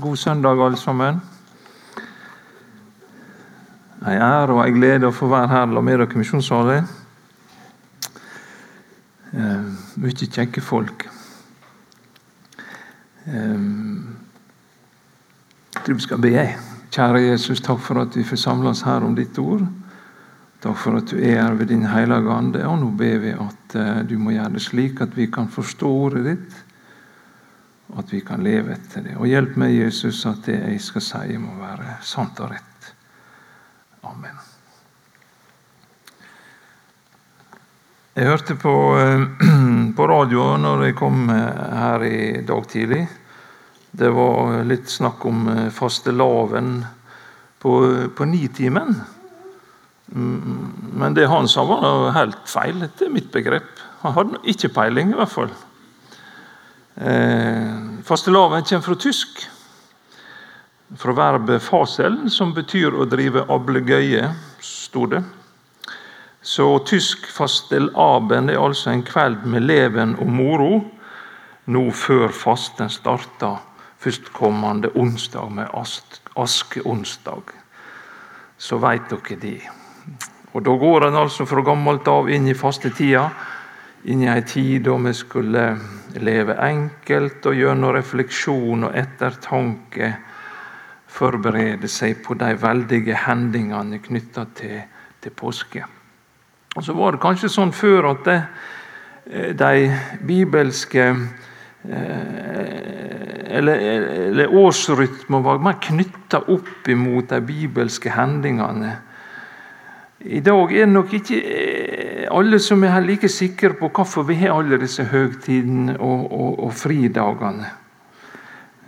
God søndag, alle sammen. Ei ære og ei glede å få være her med dere i Misjonssalen. Eh, mye kjekke folk. Eh, jeg tror vi skal be. Kjære Jesus, takk for at vi får samle oss her om ditt ord. Takk for at du er her ved din hellige ande. Og nå ber vi at eh, du må gjøre det slik at vi kan forstå ordet ditt, at vi kan leve etter det. Og hjelp meg, Jesus, at det jeg skal si, må være sant og rett. Amen. Jeg hørte på, på radio når jeg kom her i dag tidlig. Det var litt snakk om fastelavn på, på nitimen. Men det han sa, var helt feil etter mitt begrep. Han hadde ikke peiling, i hvert fall. Eh, Fastelavn kommer fra tysk, fra verbet 'fasel', som betyr å drive ablegøye, sto det. Så tysk fastelaben er altså en kveld med leven og moro nå før fasten starter førstkommende onsdag med askeonsdag. Så veit dere det. Og Da går en altså fra gammelt av inn i fastetida, inn i ei tid da vi skulle leve enkelt og gjennom refleksjon og ettertanke forberede seg på de veldige hendingene knytta til, til, påske. Og Så var det kanskje sånn før at det, eh, de bibelske eh, eller, eller årsrytmen var mer knytta opp imot de bibelske hendingene i dag er det nok ikke eh, alle som er like sikre på hvorfor vi har alle disse høgtidene og, og, og fridagene.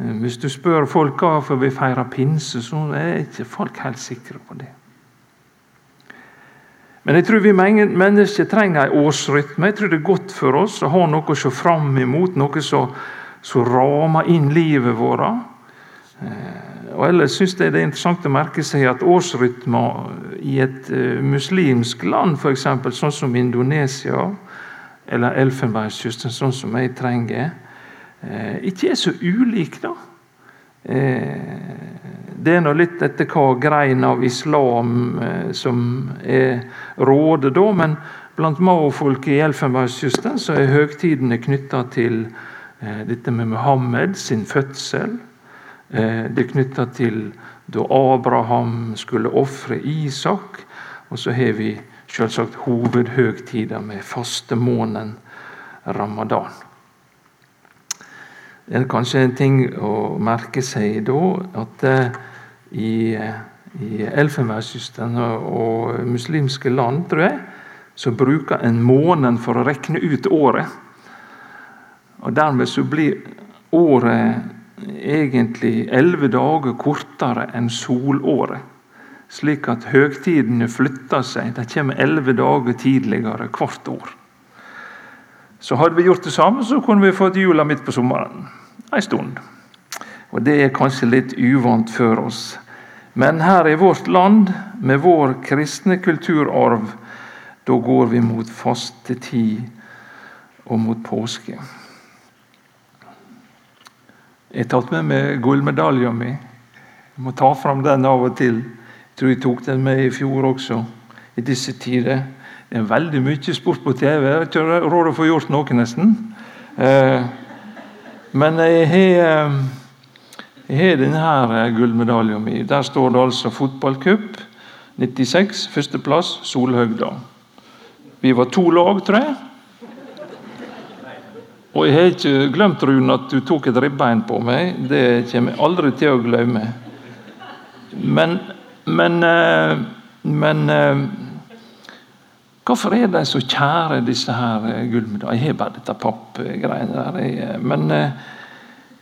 Eh, hvis du spør folk hvorfor vi feirer pinse, så er ikke folk helt sikre på det. Men jeg tror vi mennesker trenger en årsrytme. Jeg tror det er godt for oss å ha noe å se fram imot, noe som, ramer inn livet vårt. Eh, og ellers synes jeg det er interessant å merke seg at årsrytmer i et uh, muslimsk land, f.eks. sånn som Indonesia eller Elfenbenskysten, sånn som jeg trenger, uh, ikke er så ulike. da. Uh, det er nå litt etter hva grein av islam som er rådet, da. Men blant maofolket i Elfenbenskysten så er høgtidene knytta til dette med Muhammed sin fødsel Eh, det er knytta til da Abraham skulle ofre Isak. Og så har vi selvsagt hovedhøgtida med fastemåneden ramadan. Det er kanskje en ting å merke seg da at eh, i, i Elfenbenskysten og muslimske land, tror jeg, så bruker en måneden for å rekne ut året. Og Dermed så blir året egentlig elleve dager kortere enn solåret. Slik at høgtidene flytter seg. De kommer elleve dager tidligere hvert år. Så hadde vi gjort det samme, så kunne vi fått jula midt på sommeren. En stund. Og Det er kanskje litt uvant for oss. Men her i vårt land, med vår kristne kulturarv, da går vi mot fastetid og mot påske. Jeg har tatt med meg gullmedaljen min. Jeg må ta fram den av og til. Jeg tror jeg tok den med i fjor også, i disse tider. Det er veldig mye sport på TV. Jeg har ikke råd å få gjort noe, nesten. Eh, men jeg har, eh, denne eh, gullmedaljen min. Der står det altså fotballcup 96, førsteplass, Solhøgda. Vi var to lag, tror jeg. Og jeg har ikke glemt Rune, at du tok et ribbein på meg. Det kommer jeg aldri til å glemme. Men Men, eh, men eh, Hvorfor er de så kjære, disse her eh, gullmedaljene? Jeg har bare dette pappgreiene der. Men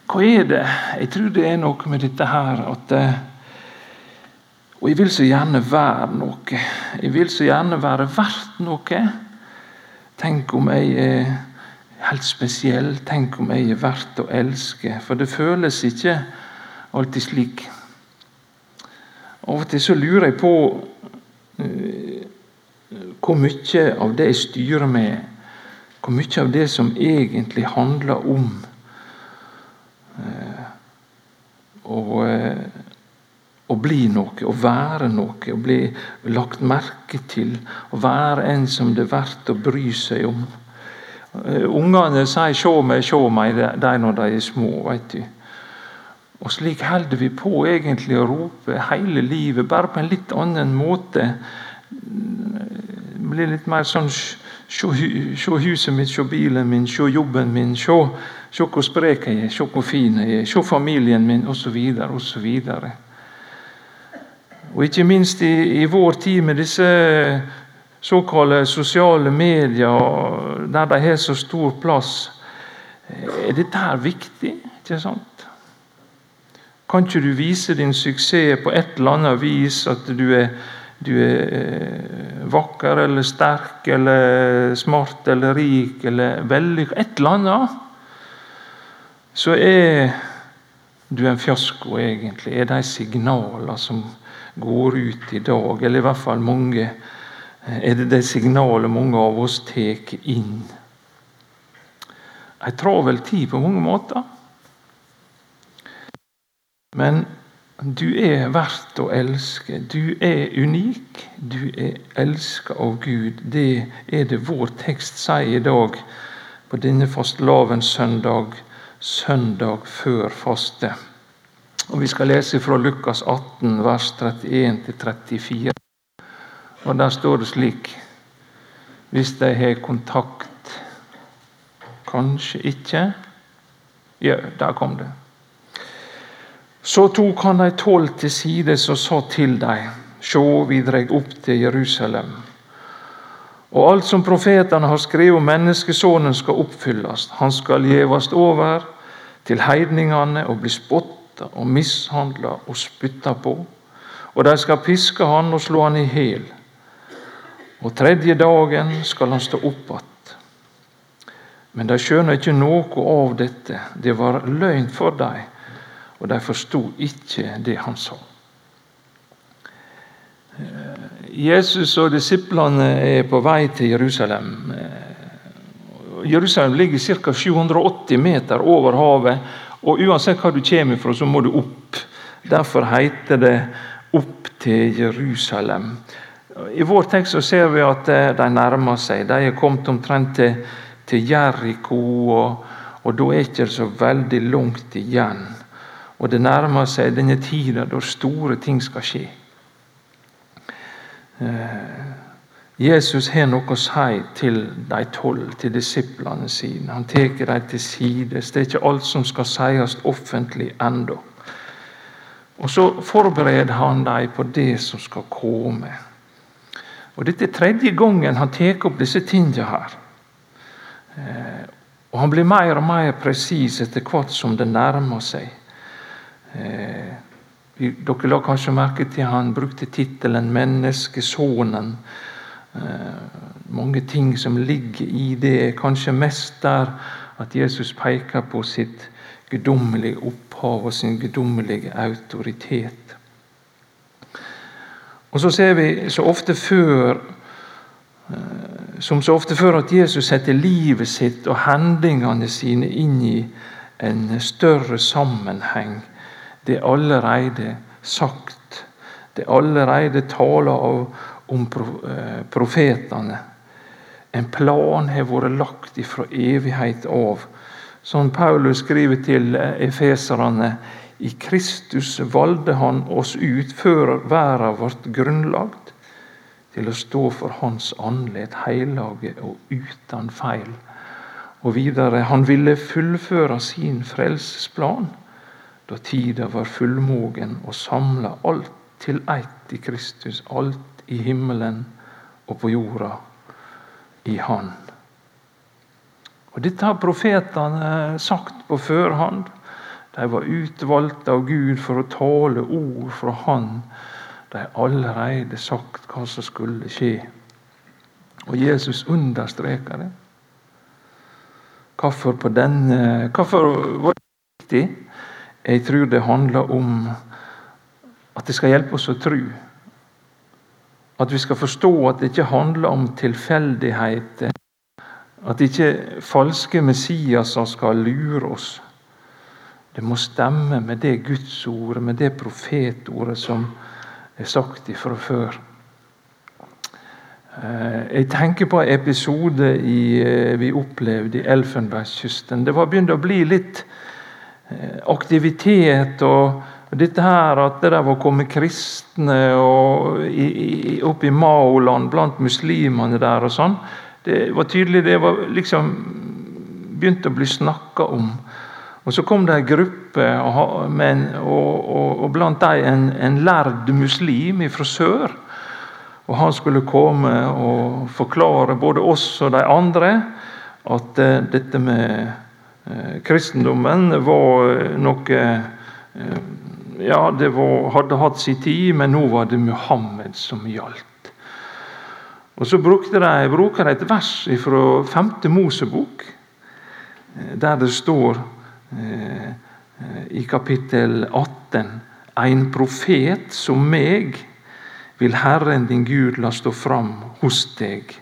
hva er det? Jeg tror det er noe med dette her at Og jeg vil så gjerne være noe. Jeg vil så gjerne være verdt noe. Tenk om jeg er helt spesiell. Tenk om jeg er verdt å elske. For det føles ikke alltid slik. Av og til så lurer jeg på uh, hvor mye av det jeg styrer med, hvor mye av det som egentlig handler om uh, å, å bli noe, å være noe, å bli lagt merke til. Å være en som det er verdt å bry seg om. Ungene sier 'sjå meg, sjå meg' de når de er små. vet du. Og slik holder vi på egentlig å rope hele livet, bare på en litt annen måte. Det blir litt mer sånn Se huset mitt, se bilen min, se jobben min, se, se hvor sprek jeg er, se hvor fin jeg er, se familien min, osv. osv. Og ikke minst i, i, vår tid med disse såkalte sosiale medier, der de har så stor plass, er dette her viktig? ikke sant? Kan ikke du vise din suksess på et eller annet vis? At du er, du er eh, vakker eller sterk eller smart eller rik eller vellykka Et eller annet. Så er du en fiasko, egentlig. Er de signaler som går ut i dag, eller i hvert fall mange Er det det signalet mange av oss tar inn? Ei travel tid på mange måter. Men du er verdt å elske. Du er unik. Du er elska av Gud. Det er det vår tekst sier i dag på denne fastelavnssøndag, søndag før faste. Og Vi skal lese fra Lukas 18, vers 31-34. Og Der står det slik Hvis de har kontakt Kanskje ikke? Ja, der kom det. Så tok han de tolv til sides og sa til dem, Sjå, vi dreg opp til Jerusalem. Og alt som profetene har skrevet om menneskesonen, skal oppfylles. Han skal gjevast over til heidningene og bli spotta og mishandla og spytta på. Og de skal piske han og slå han i hjel. Og tredje dagen skal han stå opp att. Men de skjønner ikke noe av dette. Det var løgn for dem og de forsto ikke det han sa. Jesus og disiplene er på vei til Jerusalem. Jerusalem ligger ca. 780 meter over havet. og Uansett hva du kommer fra, så må du opp. Derfor heter det 'opp til Jerusalem'. I vår tekst så ser vi at de nærmer seg. De er kommet omtrent til, til Jeriko, og, og da er det ikke så veldig langt igjen. Og det nærmer seg denne tida da store ting skal skje. Eh, Jesus har noe å si til de tolv, til disiplene sine. Han tar dem til sides. Det er ikke alt som skal sies offentlig ennå. Og så forbereder han dem på det som skal komme. Og Dette er tredje gangen han tar opp disse tingene her. Eh, og Han blir mer og mer presis etter hvert som det nærmer seg. Eh, dere la kanskje merke til han brukte tittelen 'Menneskesonen'. Eh, mange ting som ligger i det, kanskje mest der at Jesus peker på sitt guddommelige opphav og sin guddommelige autoritet. Og så ser vi så ofte før eh, som så ofte før at Jesus setter livet sitt og handlingene sine inn i en større sammenheng det er allerede sagt. Det er allerede tala om eh, profetene. En plan har vært lagt ifra evighet av. Som Paulus skriver til eh, efeserne i Kristus valgte han oss ut før verden ble grunnlagt, til å stå for Hans andlet, hellige og uten feil. Og videre han ville fullføre sin frelsesplan da tida var fullmogen og samla alt til ett i Kristus, alt i himmelen og på jorda i Han. Og Dette har profetene sagt på førhånd. De var utvalgt av Gud for å tale ord fra Han. De allerede sagt hva som skulle skje. Og Jesus understreker det. Hvorfor, på denne, hvorfor var det viktig? Jeg tror det handler om at det skal hjelpe oss å tro. At vi skal forstå at det ikke handler om tilfeldigheter. At ikke falske Messiaser skal lure oss. Det må stemme med det gudsordet, med det profetordet som er sagt ifra før. Eh, jeg tenker på en episode i, eh, vi opplevde i Elfenbenskysten. Det var begynt å bli litt eh, aktivitet. og dette her At det der var kommet kristne og i, i, opp i Maoland blant muslimene der og sånn, det var tydelig det var liksom begynt å bli snakka om. Og Så kom det ei gruppe, og, og, og blant dem en, en lærd muslim fra sør. Og Han skulle komme og forklare både oss og de andre at uh, dette med uh, kristendommen var noe uh, Ja, det var, hadde hatt sin tid, men nå var det Muhammed som gjaldt. Og Så bruker de et vers fra 5. Mosebok, der det står i kapittel 18 En profet som meg vil Herren din Gud la stå fram hos deg.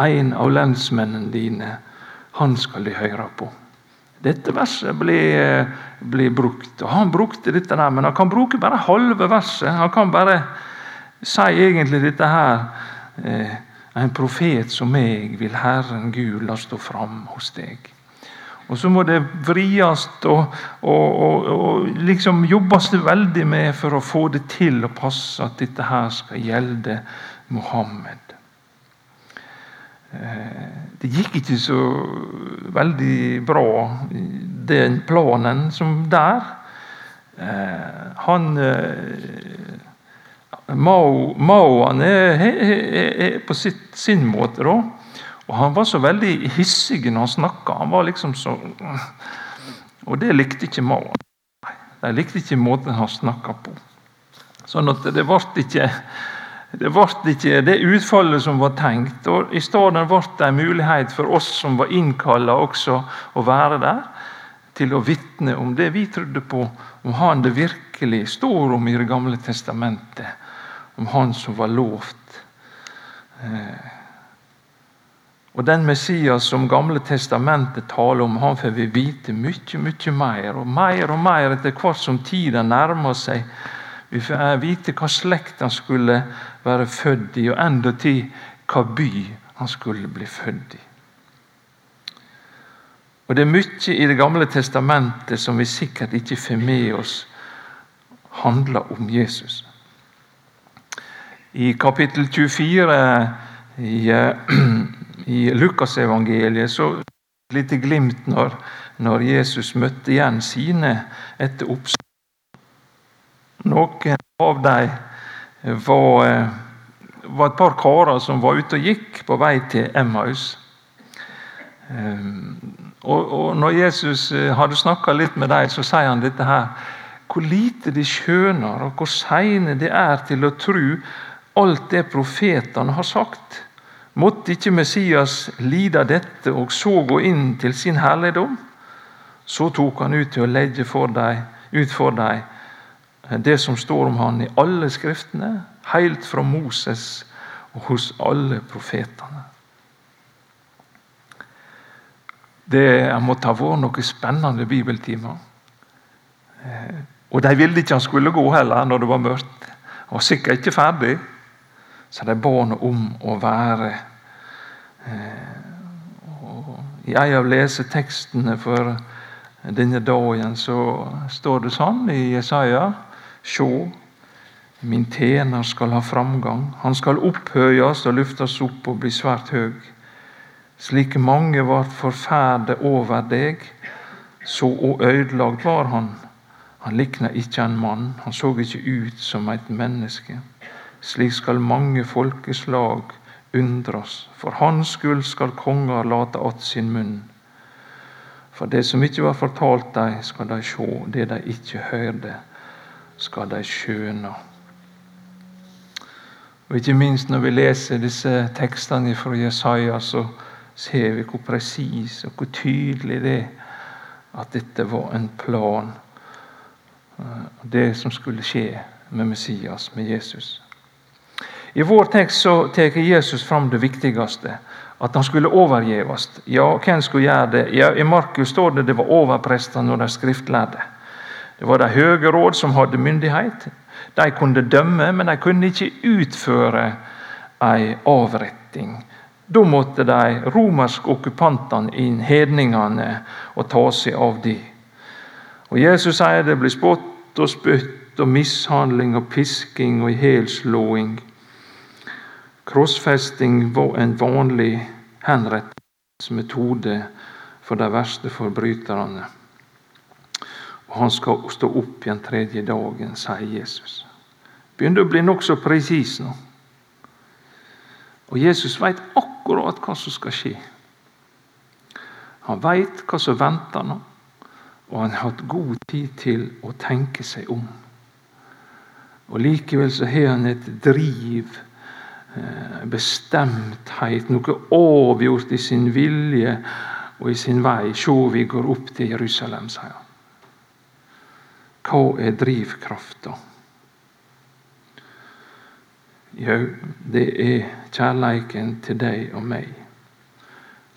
En av lensmennene dine, han skal de høre på. Dette verset blir, blir, brukt. og Han brukte dette der, men han kan bruke bare halve verset. Han kan bare si egentlig dette her. Eh, en profet som meg vil Herren Gud la stå fram hos deg. Og så må det vries og, og, og, og, liksom jobbes det veldig med for å få det til å passe at dette her skal gjelde Mohammed. Eh, det gikk ikke så veldig bra, den planen som der. Eh, han eh, Mao, Mao er, er på sitt, sin måte, da. Og Han var så veldig hissig når han snakka. Han liksom Og det likte ikke Mao. De likte ikke måten han snakka på. Sånn at det ble ikke det ble ikke det utfallet som var tenkt. og I stedet ble det en mulighet for oss som var innkalla også å være der, til å vitne om det vi trodde på, om han det virkelig står om i Det gamle testamentet. Om han som var lovt. Eh, og Den Messias som Gamle testamentet taler om, han får vi vite mye mye mer. Og mer og mer etter hvert som tida nærmer seg. Vi får vite hva slekt han skulle være født i, og endatil hva by han skulle bli født i. Og Det er mye i Det gamle testamentet som vi sikkert ikke får med oss, handler om Jesus. I kapittel 24 i i Lukasevangeliet så et lite glimt når, når, Jesus møtte igjen sine etter oppståelsen. Noen av dem var, eh, var, et par karer som var ute og gikk på vei til Emmaus. Eh, og, og Når Jesus eh, hadde snakka litt med dem, så sier han dette her. Hvor lite de skjønner, og hvor seine de er til å tro alt det profetene har sagt. Måtte ikke Messias lide dette og så gå inn til sin herligdom? Så tok han ut til å legge for deg, ut for deg det som står om han i alle skriftene, helt fra Moses og hos alle profetene. Det måtte ha vært noen spennende bibeltimer. Eh, og de ville ikke han skulle gå heller når det var mørkt. Han var sikkert ikke ferdig. Så de ba om å være eh, I en av lesetekstene for denne dagen så står det sånn i Jesaja Sjå, min tjener skal ha framgang. Han skal opphøyes og løftes opp og bli svært høg. Slik mange var forferde over deg, så ødelagt var han. Han likna ikke en mann, han så ikke ut som et menneske. Slik skal mange folkeslag undres. For hans skyld skal konger late att sin munn. For det som ikke var fortalt dem, skal de sjå. Det de ikke hørte, skal de skjøne. Og Ikke minst når vi leser disse tekstene fra Jesaja, så ser vi hvor presis og hvor tydelig det er at dette var en plan. Det som skulle skje med Messias, med Jesus. I vår tekst så tar Jesus fram det viktigste. At han skulle overgivas. Ja, hvem skulle gjøre det? Ja, I Markus står det det var overprestene og de skriftlærde. Det var de høye råd som hadde myndighet. De kunne dømme, men de kunne ikke utføre en avretting. Da måtte de romerske okkupantene inn, hedningene, og ta seg av de. Og Jesus sier det blir spott og spytt og mishandling og pisking og ihjelslåing. Krossfesting var en vanlig henrettelsesmetode for de verste forbryterne. Og han skal stå opp igjen tredje dagen, sier Jesus. Begynner å bli nokså presis nå. Og Jesus veit akkurat hva som skal skje. Han veit hva som venter nå, og han har hatt god tid til å tenke seg om. Og Likevel så har han et driv, eh, bestemthet, noe avgjort i sin vilje og i sin vei. Se, vi går opp til Jerusalem, sier han. Hva er drivkrafta? Jo, det er kjærleiken til deg og meg.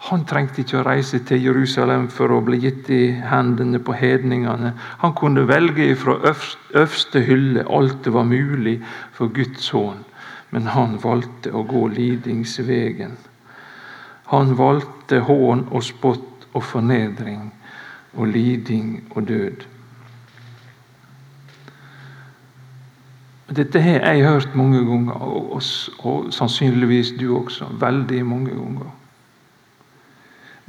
Han trengte ikke å reise til Jerusalem for å bli gitt i hendene på hedningene. Han kunne velge fra øverste hylle alt det var mulig for Guds sønn, men han valgte å gå lidingsvegen. Han valgte hån og spott og fornedring og liding og død. Dette har jeg hørt mange ganger, og, og, sannsynligvis du også. Veldig mange ganger.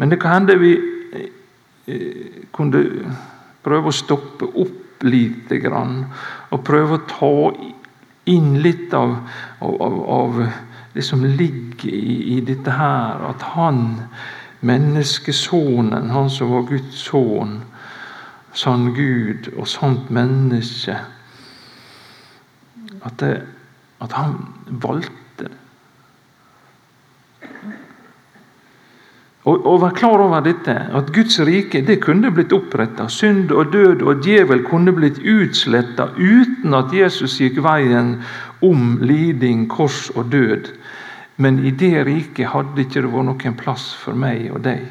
Men det kan hende vi eh, kunne prøve å stoppe opp lite grann. Og prøve å ta inn litt av, av, av det som ligger i, i, dette her. At han, menneskesonen, han som var Guds sønn, sann Gud og sant menneske at, det, at han valgte det. Og, og være klar over dette, at Guds rike det kunne blitt oppretta. Synd og død og djevel kunne blitt utsletta uten at Jesus gikk veien om liding, kors og død. Men i det riket hadde ikke det vært noen plass for meg og deg.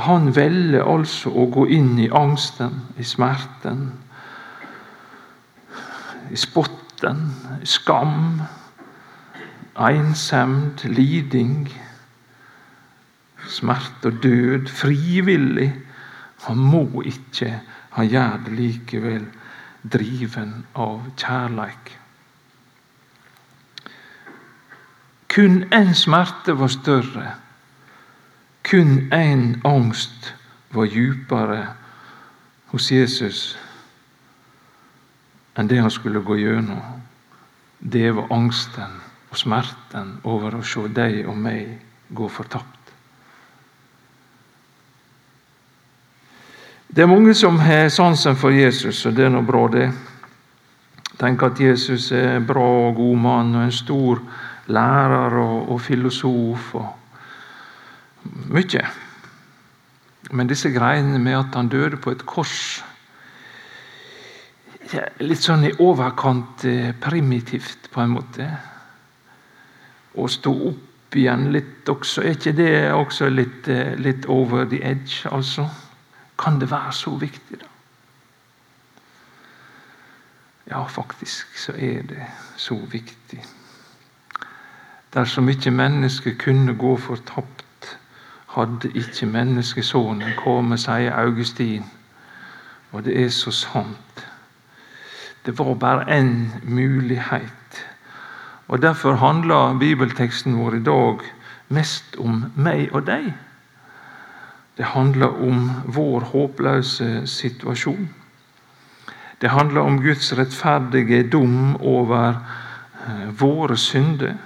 Han velger altså å gå inn i angsten, i smerten, i spotten, i skam, ensemd, liding, smerte og død. Frivillig. Han må ikke. Han gjør det likevel, driven av kjærleik. Kun én smerte var større. Kun én angst var djupere hos Jesus enn det han skulle gå gjennom. Det var angsten og smerten over å se deg og meg gå fortapt. Det er mange som har sansen for Jesus, og det er noe bra, det. Tenker at Jesus er en bra og god mann og en stor lærer og, og filosof og mye. Men disse greiene med at han døde på et kors litt sånn i overkant eh, primitivt, på en måte. Å stå opp igjen litt også. Er ikke det også litt, eh, litt over the edge, altså? Kan det være så viktig, da? Ja, faktisk så er det så viktig. Dersom ikke mennesket kunne gå fortapt, hadde ikke menneskesonen kommet, sier Augustin. Og det er så sant. Det var bare én mulighet. Og Derfor handler bibelteksten vår i dag mest om meg og deg. Det handler om vår håpløse situasjon. Det handler om Guds rettferdige dom over eh, våre synder.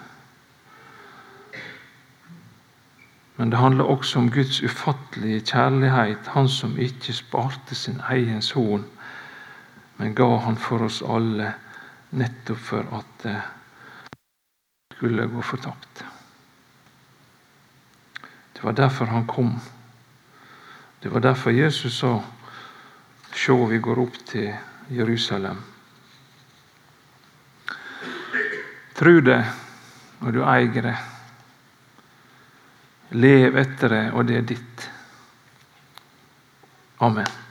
Men det handler også om Guds ufattelige kjærlighet, Han som ikke sparte sin egen sønn men ga han for oss alle nettopp for at det skulle gå fortapt. Det var derfor han kom. Det var derfor Jesus sa Se, vi går opp til Jerusalem. Tru det, og du eier det. Lev etter det, og det er ditt. Amen.